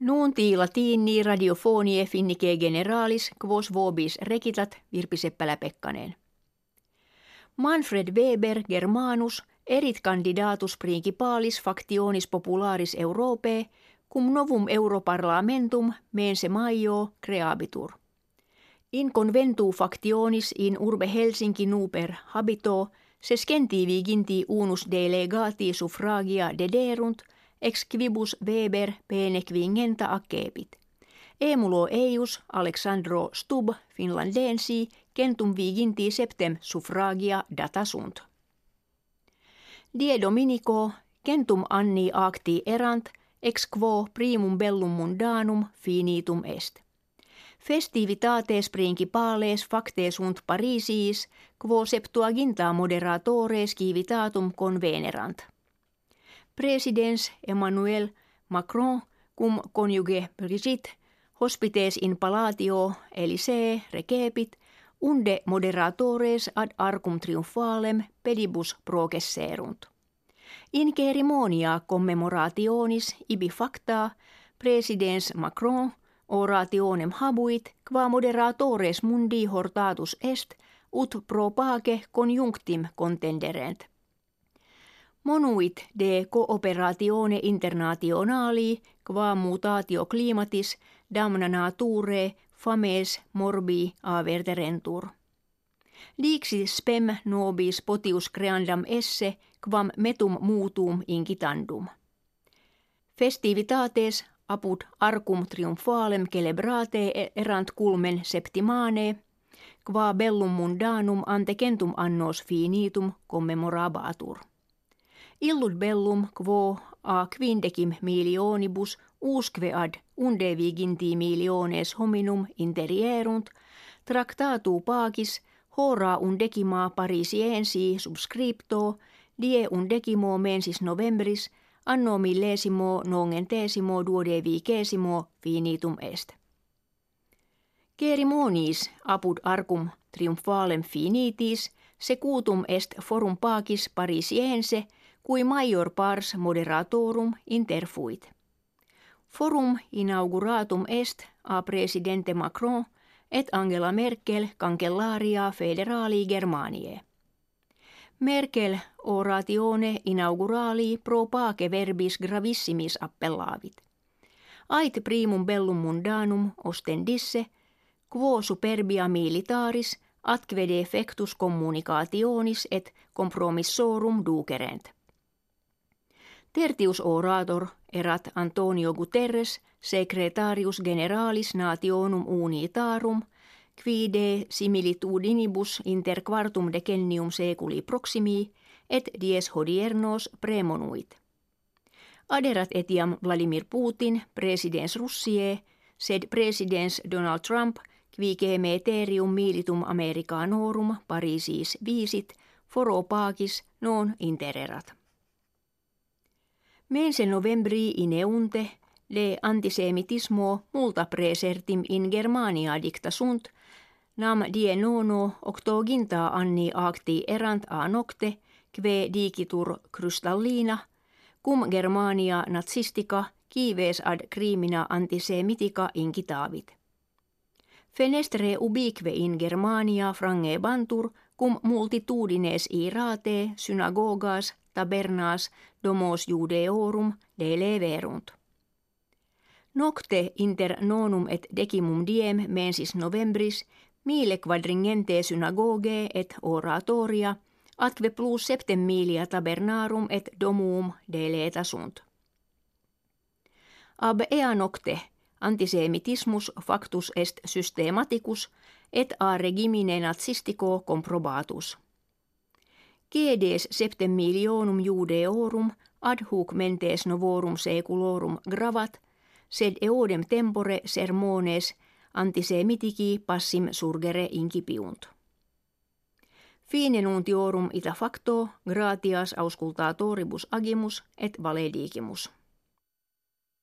Nuunti latini radiofonie finnike generalis quos vobis rekitat Virpi Seppälä-Pekkanen. Manfred Weber Germanus erit candidatus principalis factionis popularis Europae cum novum Europarlamentum mense maio creabitur. In conventu factionis in urbe Helsinki nuper habito se skentivi ginti unus delegati suffragia dederunt – ex quibus Weber pene quingenta accepit. Emulo eius Alexandro Stub finlandensi kentum viginti septem suffragia datasunt. Die Dominico kentum anni acti erant ex quo primum bellum mundanum finitum est. Festivitates principales facte sunt Parisiis, quo septuaginta moderatores civitatum convenerant. Presidens Emmanuel Macron cum conjuge Brigitte hospites in palatio Elisee recepit unde moderatores ad arcum triumphaalem pedibus progesserunt. In cerimonia commemorationis ibi facta presidens Macron orationem habuit qua moderatores mundi hortatus est ut pro pace conjunctim contenderent. Monuit de cooperatione internationali qua mutatio climatis damna nature fames morbi averterentur. Liksi spem nobis potius creandam esse quam metum mutum incitandum. Festivitates apud arcum triumphalem celebrate erant culmen septimane, qua bellum mundanum antecentum annos finitum commemorabatur. Illud bellum quo a quindecim milionibus usque ad unde viginti miliones hominum interierunt, tractatu pacis hora undecima parisiensi subscripto die undecimo mensis novembris anno millesimo nongentesimo duodevicesimo finitum est. Cerimonis apud arcum triumphalem finitis secutum est forum pacis parisiense – cui major pars moderatorum interfuit. Forum inauguratum est a presidente Macron et Angela Merkel cancellaria federali Germaniae. Merkel oratione inaugurali pro pace verbis gravissimis appellavit. Ait primum bellum mundanum ostendisse, quo superbia militaris atque defectus communicationis et compromissorum ducerent. Tertius orator erat Antonio Guterres, secretarius generalis nationum unitarum, qui de similitudinibus inter quartum decennium seculi proximi et dies hodiernos premonuit. Aderat etiam Vladimir Putin, presidens Russie, sed presidens Donald Trump, qui meterium militum Americanorum Parisis visit, foro non intererat. Mense novembri ineunte le antisemitismo multa presertim in Germania dicta sunt, nam die nono octoginta anni acti erant a nocte, kve digitur krystallina, cum Germania nazistica kives ad crimina antisemitica incitavit. Fenestre ubique in Germania frange bantur cum multitudines irate synagogas tabernas domos judeorum deleverunt. Nocte inter nonum et decimum diem mensis novembris mille quadringente synagoge et oratoria atque plus septem milia tabernarum et domum deleta sunt. Ab ea nocte antisemitismus factus est systematicus et a regimine nazistico comprobatus. Gedes septem milionum judeorum ad hoc mentes novorum seculorum gravat, sed eodem tempore sermones antisemitici passim surgere incipiunt. Fine nuntiorum ita facto gratias auscultatoribus agimus et valedigimus.